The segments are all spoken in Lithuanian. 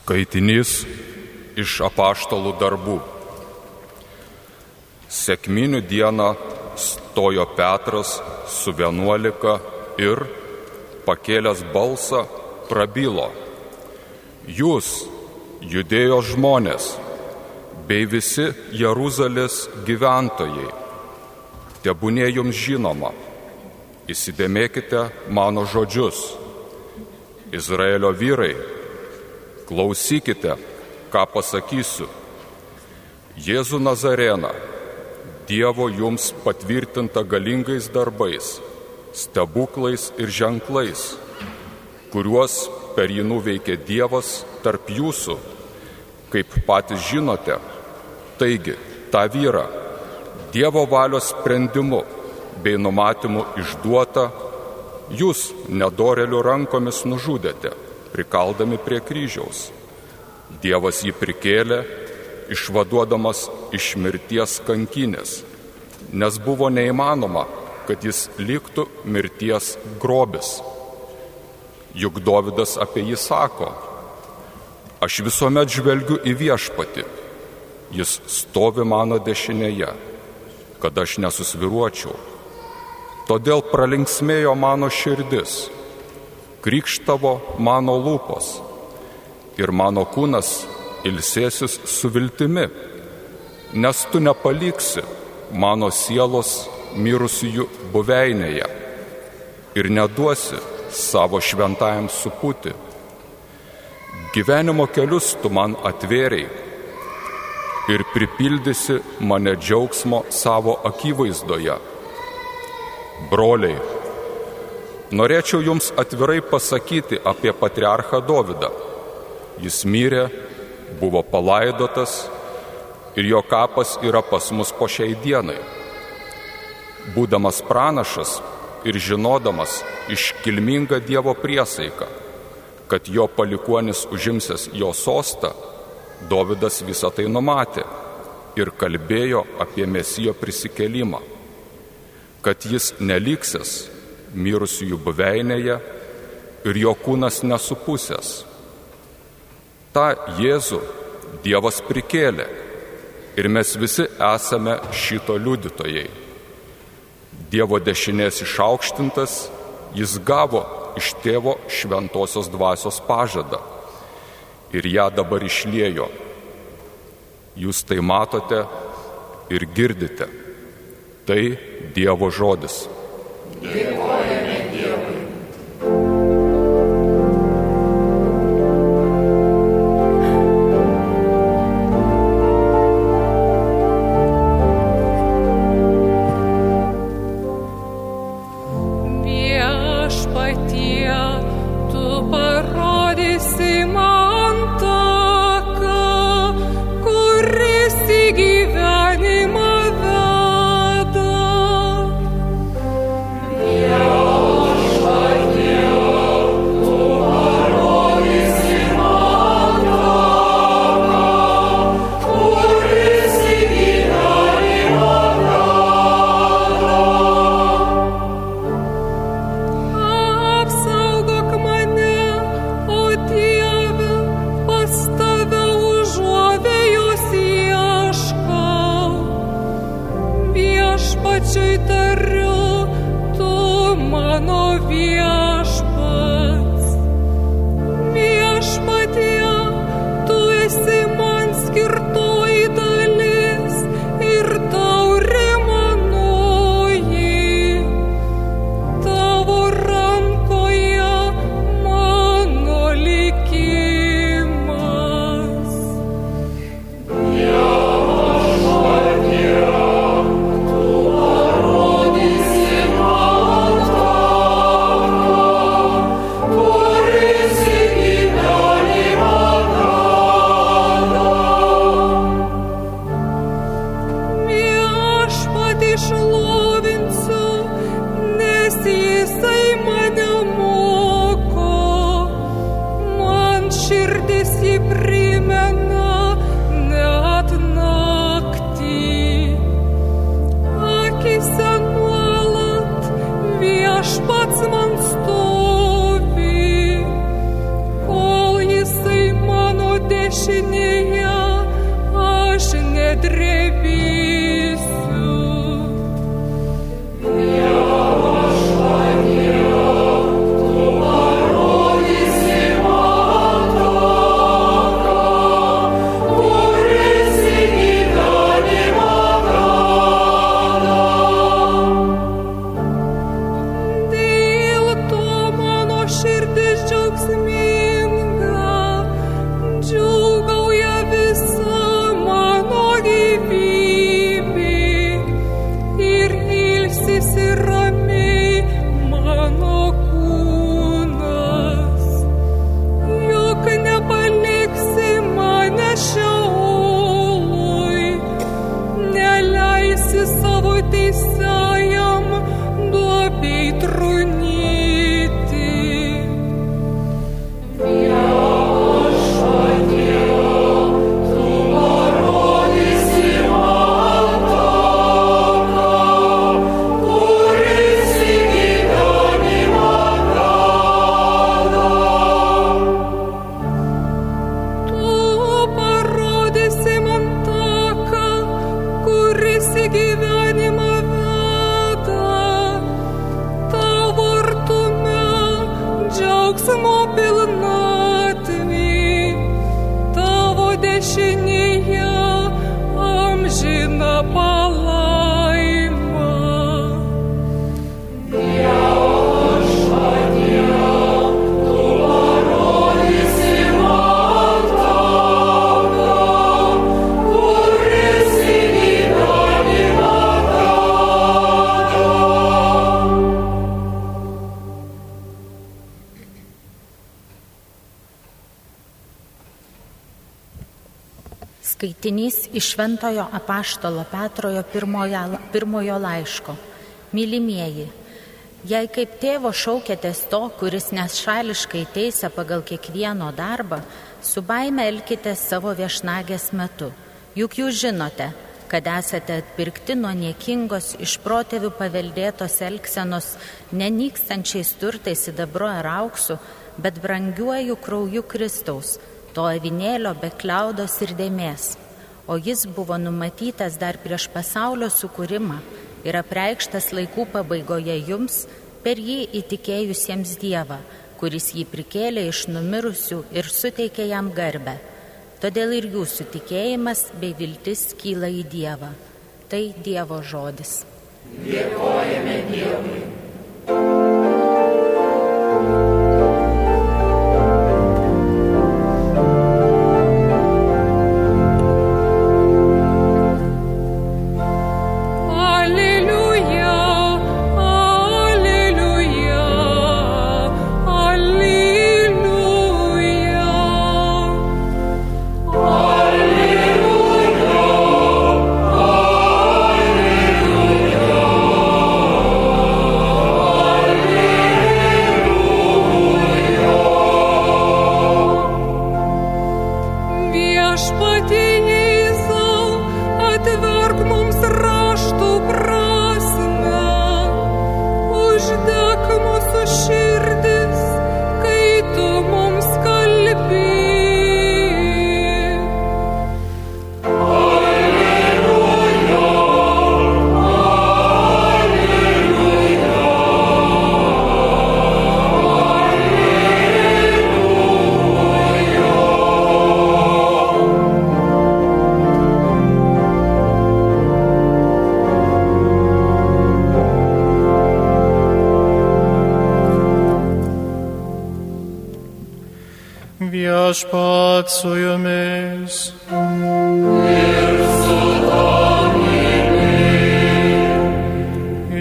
Skaitinys iš apaštalų darbų. Sėkminių dieną stojo Petras su vienuolika ir, pakėlęs balsą, prabilo. Jūs, judėjo žmonės, bei visi Jeruzalės gyventojai, tebūnė jums žinoma, įsidėmėkite mano žodžius. Izraelio vyrai, klausykite, ką pasakysiu. Jėzų Nazareną, Dievo jums patvirtinta galingais darbais, stebuklais ir ženklais, kuriuos per jį nuveikė Dievas tarp jūsų, kaip patys žinote. Taigi, tą vyrą Dievo valios sprendimu bei numatymu išduota, jūs nedorelių rankomis nužudėte prikaldami prie kryžiaus. Dievas jį prikėlė, išvaduodamas iš mirties kankinės, nes buvo neįmanoma, kad jis liktų mirties grobis. Juk Dovydas apie jį sako, aš visuomet žvelgiu į viešpati, jis stovi mano dešinėje, kad aš nesusviruočiau. Todėl pralinksmėjo mano širdis krikštavo mano lūpos ir mano kūnas ilsėsis su viltimi, nes tu nepaliksi mano sielos mirusiųjų buveinėje ir neduosi savo šventajam supūti. Gyvenimo kelius tu man atvėriai ir pripildysi mane džiaugsmo savo akivaizdoje. Broliai, Norėčiau Jums atvirai pasakyti apie patriarchą Dovydą. Jis mirė, buvo palaidotas ir jo kapas yra pas mus po šiai dienai. Būdamas pranašas ir žinodamas iškilmingą Dievo priesaiką, kad jo palikuonis užimsęs jo sostą, Dovydas visą tai numatė ir kalbėjo apie mesijo prisikelimą, kad jis neliksęs mirusiųjų buveinėje ir jo kūnas nesupusęs. Ta Jėzų Dievas prikėlė ir mes visi esame šito liudytojai. Dievo dešinės išaukštintas, jis gavo iš tėvo šventosios dvasios pažadą ir ją dabar išliejo. Jūs tai matote ir girdite. Tai Dievo žodis. Dėkojame Skaitinys iš Šventojo apaštalo Petrojo pirmojo, pirmojo laiško. Mylimieji, jei kaip tėvo šaukėtės to, kuris nešališkai teisė pagal kiekvieno darbą, su baime elkite savo viešnagės metu. Juk jūs žinote, kad esate atpirkti nuo niekingos iš protėvių paveldėtos elgsenos nenykstančiais turtais sidabru ar auksu, bet brangiuoju krauju Kristaus to avinėlio be kliaudos ir dėmės, o jis buvo numatytas dar prieš pasaulio sukūrimą ir apreikštas laikų pabaigoje jums per jį įtikėjusiems Dievą, kuris jį prikėlė iš numirusių ir suteikė jam garbę. Todėl ir jūsų tikėjimas bei viltis kyla į Dievą. Tai Dievo žodis. Dėkojame Dievui. Viešpat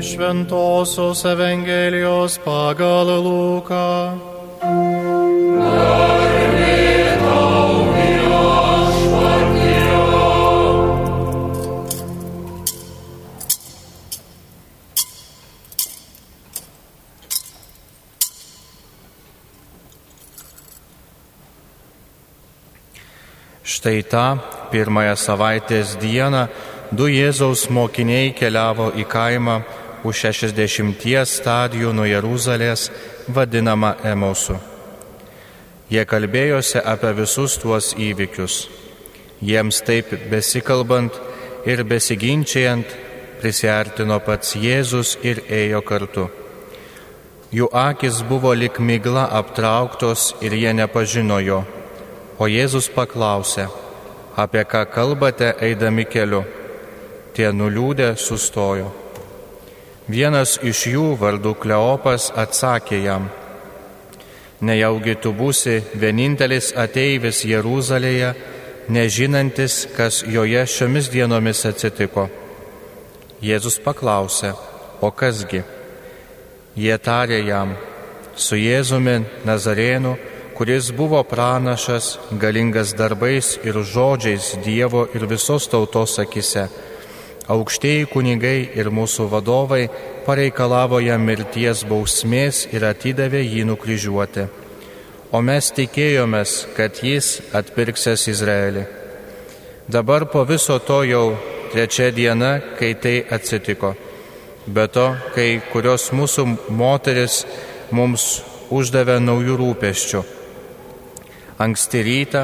Iš Ventosios Evangelijos pagal Luką. Štai tą pirmąją savaitės dieną du Jėzaus mokiniai keliavo į kaimą už 60 stadijų nuo Jeruzalės, vadinamą Emausu. Jie kalbėjosi apie visus tuos įvykius. Jiems taip besikalbant ir besiginčiant, prisartino pats Jėzus ir ėjo kartu. Jų akis buvo lik migla aptrauktos ir jie nepažino jo. O Jėzus paklausė, apie ką kalbate eidami keliu. Tie nuliūdę sustojo. Vienas iš jų, vardu Kleopas, atsakė jam, Nejaugi tu būsi vienintelis ateivis Jeruzalėje, nežinantis, kas joje šiomis dienomis atsitiko. Jėzus paklausė, o kasgi? Jie tarė jam, su Jėzumi Nazarėnu, kuris buvo pranašas, galingas darbais ir žodžiais Dievo ir visos tautos akise aukštieji kunigai ir mūsų vadovai pareikalavo jam mirties bausmės ir atidavė jį nukryžiuoti. O mes tikėjomės, kad jis atpirksės Izraelį. Dabar po viso to jau trečia diena, kai tai atsitiko. Be to, kai kurios mūsų moteris mums uždavė naujų rūpeščių. Anksti rytą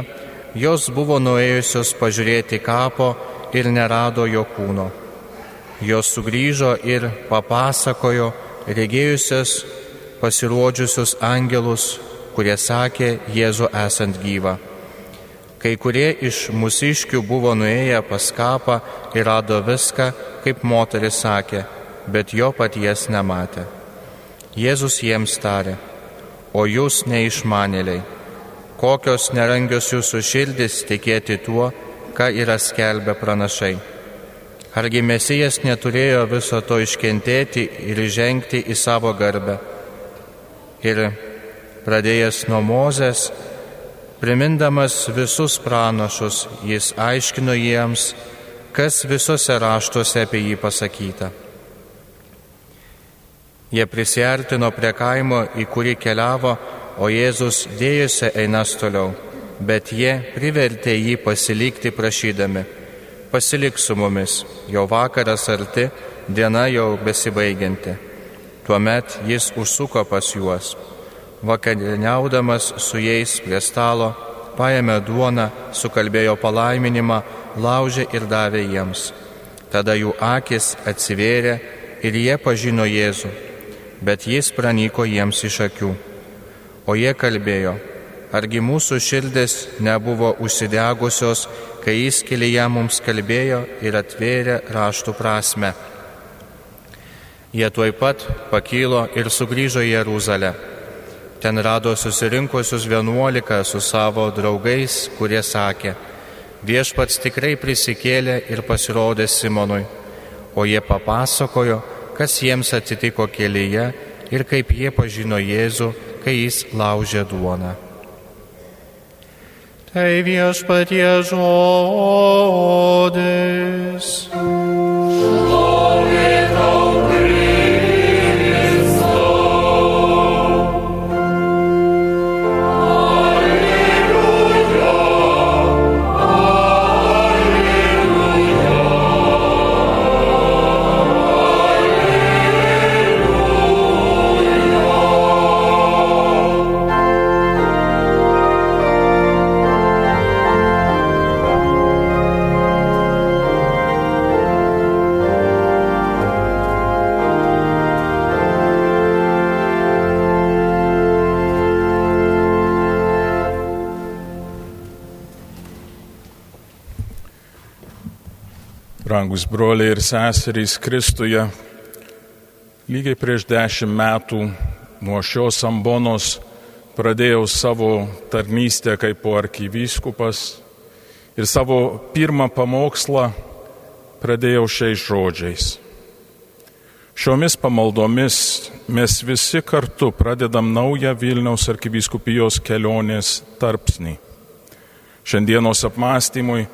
jos buvo nuėjusios pažiūrėti kapo, ir nerado jo kūno. Jos sugrįžo ir papasakojo regėjusios pasirodžiusius angelus, kurie sakė Jėzu esant gyvą. Kai kurie iš mūsiškių buvo nuėję pas kapą ir rado viską, kaip moteris sakė, bet jo paties nematė. Jėzus jiems tarė, o jūs neišmanėliai, kokios nerangios jūsų širdis tikėti tuo, ką yra skelbę pranašai. Argi Mesijas neturėjo viso to iškentėti ir žengti į savo garbę. Ir pradėjęs nuo Mozės, primindamas visus pranašus, jis aiškino jiems, kas visose raštuose apie jį pasakyta. Jie prisartino prie kaimo, į kurį keliavo, o Jėzus dėjusi einas toliau bet jie privertė jį pasilikti prašydami, pasilik su mumis, jau vakaras arti, diena jau besibaigianti. Tuomet jis užsuko pas juos. Vakarieniaudamas su jais prie stalo, paėmė duoną, sukalbėjo palaiminimą, laužė ir davė jiems. Tada jų akis atsivėrė ir jie pažino Jėzų, bet jis pranyko jiems iš akių. O jie kalbėjo, Argi mūsų širdis nebuvo užsidegusios, kai jis kelyje mums kalbėjo ir atvėrė raštų prasme. Jie tuoj pat pakilo ir sugrįžo į Jeruzalę. Ten rado susirinkusius vienuolika su savo draugais, kurie sakė, viešpats tikrai prisikėlė ir pasirodė Simonui, o jie papasakojo, kas jiems atsitiko kelyje ir kaip jie pažino Jėzų, kai jis laužė duoną. Tai viešpatie žodis. Brangus broliai ir seserys Kristuje, lygiai prieš dešimt metų nuo šios ambonos pradėjau savo tarnystę kaip arkivyskupas ir savo pirmą pamokslą pradėjau šiais žodžiais. Šiomis pamaldomis mes visi kartu pradedam naują Vilniaus arkivyskupijos kelionės tarpsnį. Šiandienos apmąstymui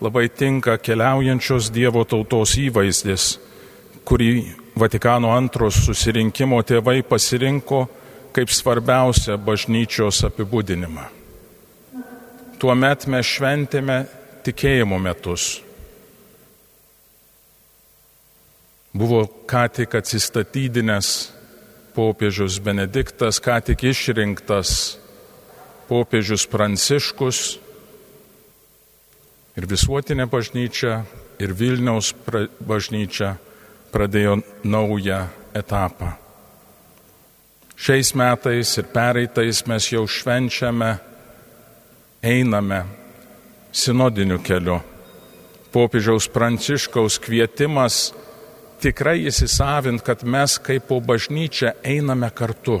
labai tinka keliaujančios Dievo tautos įvaizdis, kurį Vatikano antros susirinkimo tėvai pasirinko kaip svarbiausią bažnyčios apibūdinimą. Tuomet mes šventėme tikėjimo metus. Buvo ką tik atsistatydinęs popiežius Benediktas, ką tik išrinktas popiežius Pranciškus ir visuotinė bažnyčia, ir Vilniaus pra, bažnyčia pradėjo naują etapą. Šiais metais ir pereitais mes jau švenčiame, einame sinodiniu keliu. Popiežiaus Pranciškaus kvietimas tikrai įsisavint, kad mes kaip po bažnyčia einame kartu.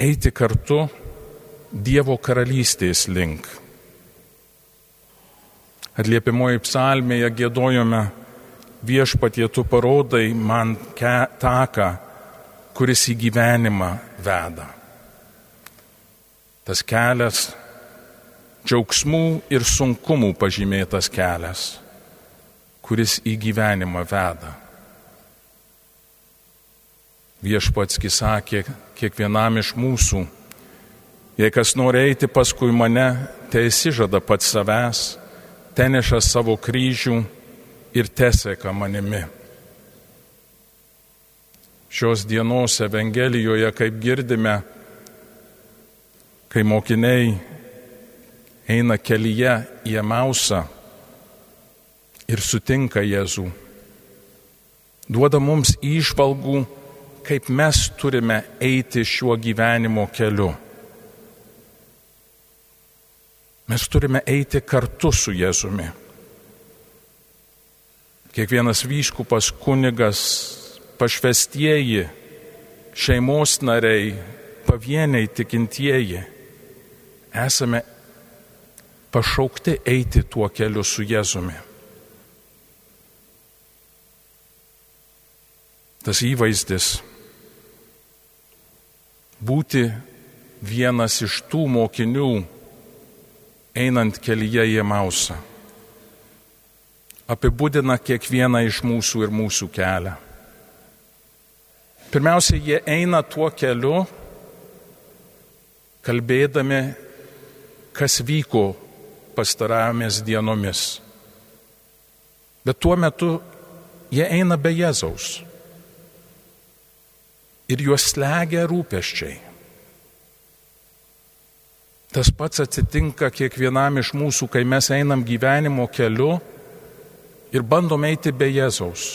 Eiti kartu Dievo karalystės link. Atliepimoji psalmėje gėdojome viešpatie tu parodai man taką, kuris į gyvenimą veda. Tas kelias, džiaugsmų ir sunkumų pažymėtas kelias, kuris į gyvenimą veda. Viešpatski sakė kiekvienam iš mūsų, jei kas nori eiti paskui mane, tai įsižada pats savęs, teneša savo kryžių ir teseka manimi. Šios dienos Evangelijoje, kaip girdime, kai mokiniai eina kelyje į Emausą ir sutinka Jėzų, duoda mums išvalgų, kaip mes turime eiti šiuo gyvenimo keliu. Mes turime eiti kartu su Jėzumi. Kiekvienas vyškupas, kunigas, pašvestieji, šeimos nariai, pavieniai tikintieji esame pašaukti eiti tuo keliu su Jėzumi. Tas įvaizdis būti vienas iš tų mokinių, einant kelyje į Mausą, apibūdina kiekvieną iš mūsų ir mūsų kelią. Pirmiausia, jie eina tuo keliu, kalbėdami, kas vyko pastaravomės dienomis. Bet tuo metu jie eina be Jėzaus ir juos slegia rūpeščiai. Tas pats atsitinka kiekvienam iš mūsų, kai mes einam gyvenimo keliu ir bandom eiti be Jėzaus.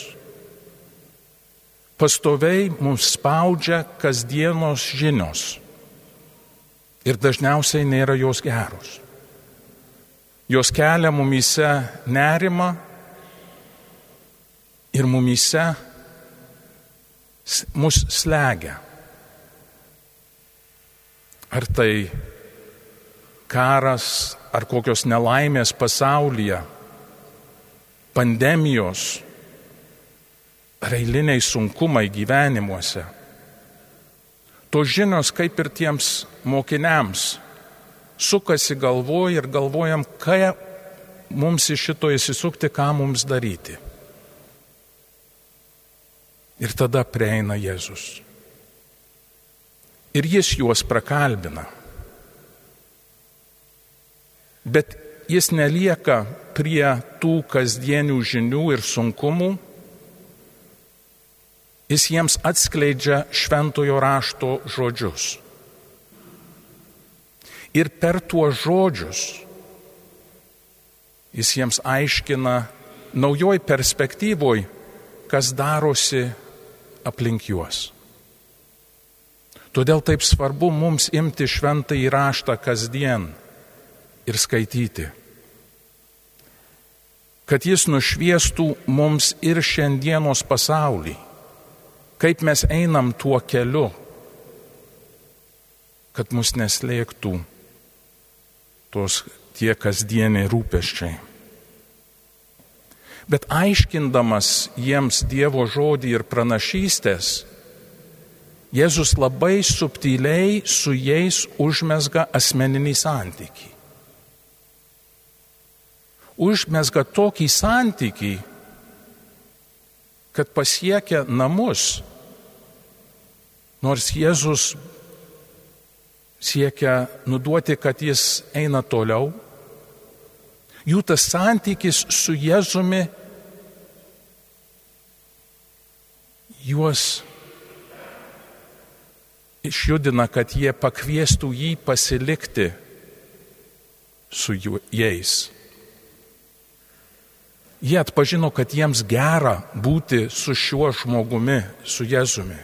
Pastoviai mums spaudžia kasdienos žinios ir dažniausiai nėra jos geros. Jos kelia mumyse nerimą ir mumyse mus slegia. Ar tai karas, ar kokios nelaimės pasaulyje, pandemijos, ar eiliniai sunkumai gyvenimuose. Tos žinios, kaip ir tiems mokiniams, sukasi galvoj ir galvojam, ką mums iš šito įsisukti, ką mums daryti. Ir tada prieina Jėzus. Ir jis juos prakalbina. Bet jis nelieka prie tų kasdienių žinių ir sunkumų. Jis jiems atskleidžia šventojo rašto žodžius. Ir per tuos žodžius jis jiems aiškina naujoj perspektyvoj, kas darosi aplink juos. Todėl taip svarbu mums imti šventą įraštą kasdien ir skaityti, kad jis nušviestų mums ir šiandienos pasaulį, kaip mes einam tuo keliu, kad mus neslėgtų tos tie kasdieniai rūpeščiai. Bet aiškindamas jiems Dievo žodį ir pranašystės, Jėzus labai subtiliai su jais užmesga asmeninį santykį. Užmesga tokį santykį, kad pasiekia namus, nors Jėzus siekia nuduoti, kad jis eina toliau, jų tas santykis su Jėzumi juos išjudina, kad jie pakviestų jį pasilikti su jais. Jie atpažino, kad jiems gera būti su šiuo žmogumi, su Jėzumi.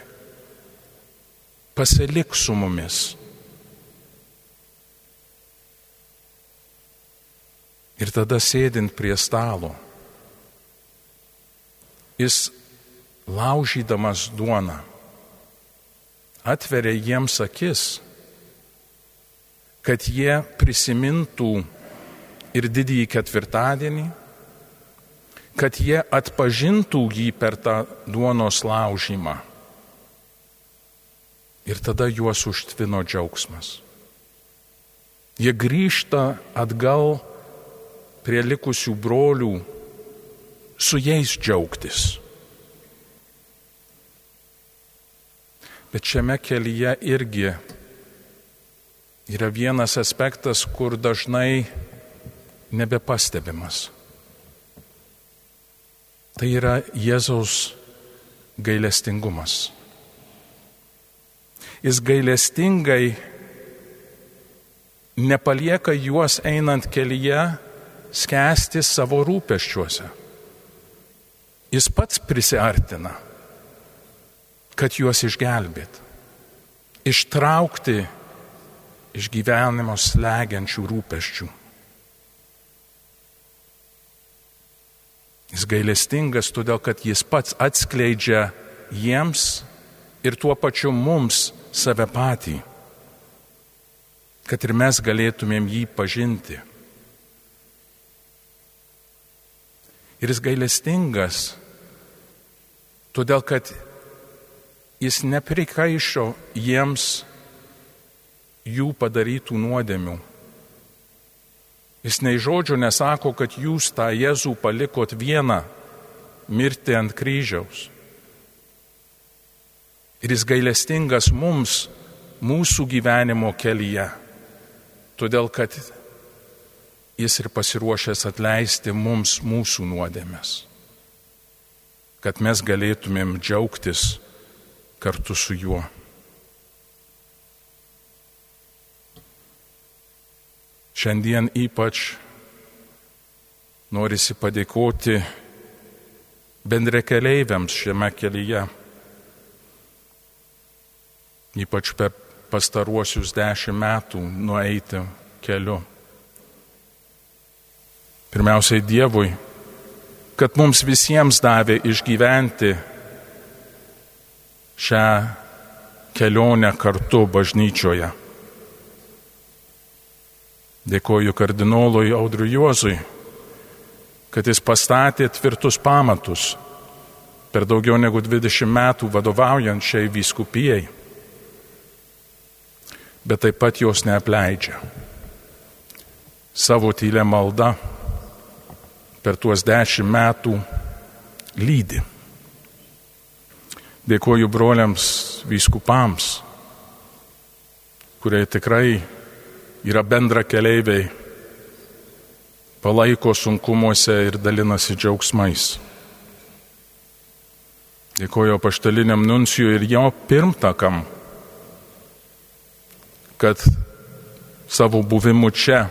Pasilik su mumis. Ir tada sėdint prie stalo, jis laužydamas duoną atveria jiems akis, kad jie prisimintų ir didįjį ketvirtadienį, kad jie atpažintų jį per tą duonos laužymą. Ir tada juos užtvino džiaugsmas. Jie grįžta atgal prie likusių brolių su jais džiaugtis. Bet šiame kelyje irgi yra vienas aspektas, kur dažnai nebepastebimas. Tai yra Jėzaus gailestingumas. Jis gailestingai nepalieka juos einant kelyje skęsti savo rūpeščiuose. Jis pats prisartina, kad juos išgelbėt, ištraukti iš gyvenimo slegiančių rūpeščių. Jis gailestingas todėl, kad jis pats atskleidžia jiems ir tuo pačiu mums save patį, kad ir mes galėtumėm jį pažinti. Ir jis gailestingas, todėl kad jis neprikaišo jiems jų padarytų nuodėmių. Jis nei žodžio nesako, kad jūs tą Jėzų palikot vieną mirti ant kryžiaus. Ir jis gailestingas mums, mūsų gyvenimo kelyje, todėl kad jis ir pasiruošęs atleisti mums mūsų nuodėmės, kad mes galėtumėm džiaugtis kartu su juo. Šiandien ypač norisi padėkoti bendrekeleiviams šiame kelyje, ypač per pastaruosius dešimt metų nueiti keliu. Pirmiausiai Dievui, kad mums visiems davė išgyventi šią kelionę kartu bažnyčioje. Dėkoju kardinolui Audriu Juozui, kad jis pastatė tvirtus pamatus per daugiau negu 20 metų vadovaujant šiai vyskupijai, bet taip pat jos neapleidžia. Savo tylę maldą per tuos dešimt metų lydi. Dėkoju broliams vyskupams, kurie tikrai yra bendra keleiviai, palaiko sunkumuose ir dalinasi džiaugsmais. Dėkoju paštaliniam nuncijui ir jo pirmtakam, kad savo buvimu čia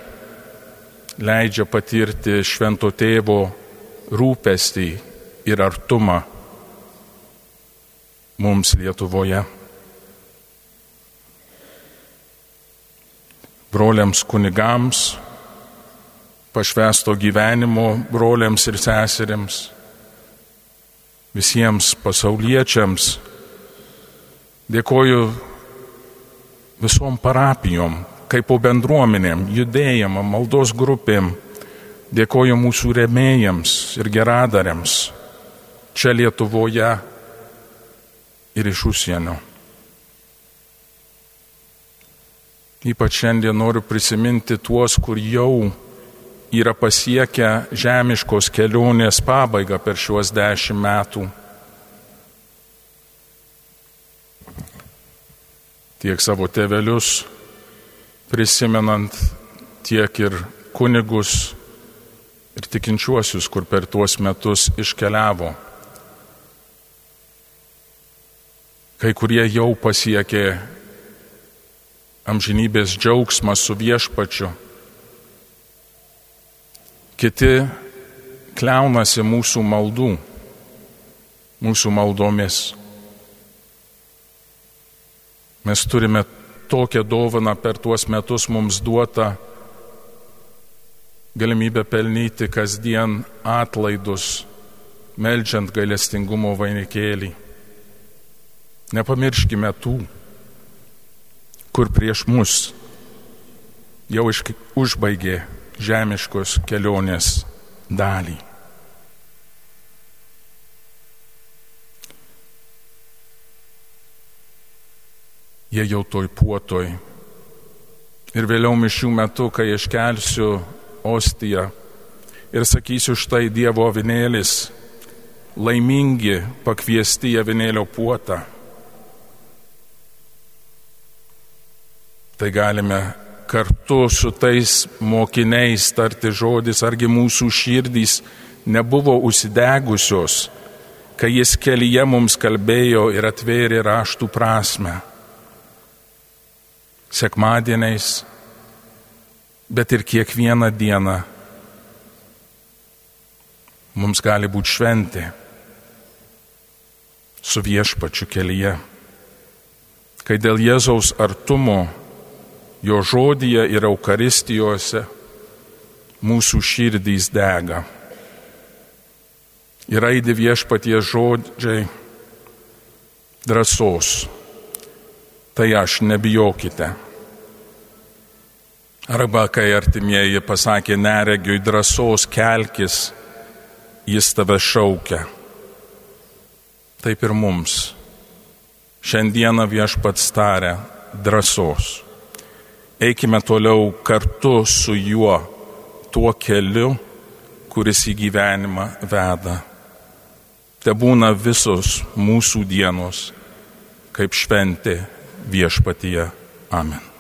leidžia patirti švento tėvo rūpestį ir artumą mums Lietuvoje. Broliams kunigams, pašvesto gyvenimo broliams ir seseriams, visiems pasauliečiams. Dėkoju visom parapijom, kaip po bendruomenėm, judėjimam, maldos grupėm. Dėkoju mūsų remėjams ir geradariams čia Lietuvoje ir iš užsienio. Ypač šiandien noriu prisiminti tuos, kur jau yra pasiekę žemiškos kelionės pabaigą per šiuos dešimt metų. Tiek savo tevelius prisimenant, tiek ir kunigus ir tikinčiuosius, kur per tuos metus iškeliavo. Kai kurie jau pasiekė amžinybės džiaugsmą su viešpačiu. Kiti kliaunasi mūsų maldų, mūsų maldomis. Mes turime tokią dovaną per tuos metus mums duotą galimybę pelnyti kasdien atlaidus, melžiant gailestingumo vainikėlį. Nepamirškime tų, kur prieš mus jau užbaigė žemiškos kelionės dalį. Jie jau toj puotoj. Ir vėliau mišių metu, kai iškelsiu ostiją ir sakysiu štai Dievo avinėlis, laimingi pakviesti į avinėlio puotą. Tai galime kartu su tais mokiniais tarti žodis, argi mūsų širdys nebuvo užsidegusios, kai jis kelyje mums kalbėjo ir atvėrė raštų prasme. Sekmadieniais, bet ir kiekvieną dieną mums gali būti šventė su viešpačiu kelyje, kai dėl Jėzaus artumo jo žodyje ir Eukaristijose mūsų širdys dega. Ir aidi viešpatie žodžiai drąsos. Tai aš nebijokite. Arba kai artimieji pasakė neregiui drąsos kelkis, jis tave šaukia. Taip ir mums. Šiandieną viešpats taria drąsos eikime toliau kartu su juo tuo keliu, kuris į gyvenimą veda. Te būna visos mūsų dienos kaip šventė viešpatyje. Amen.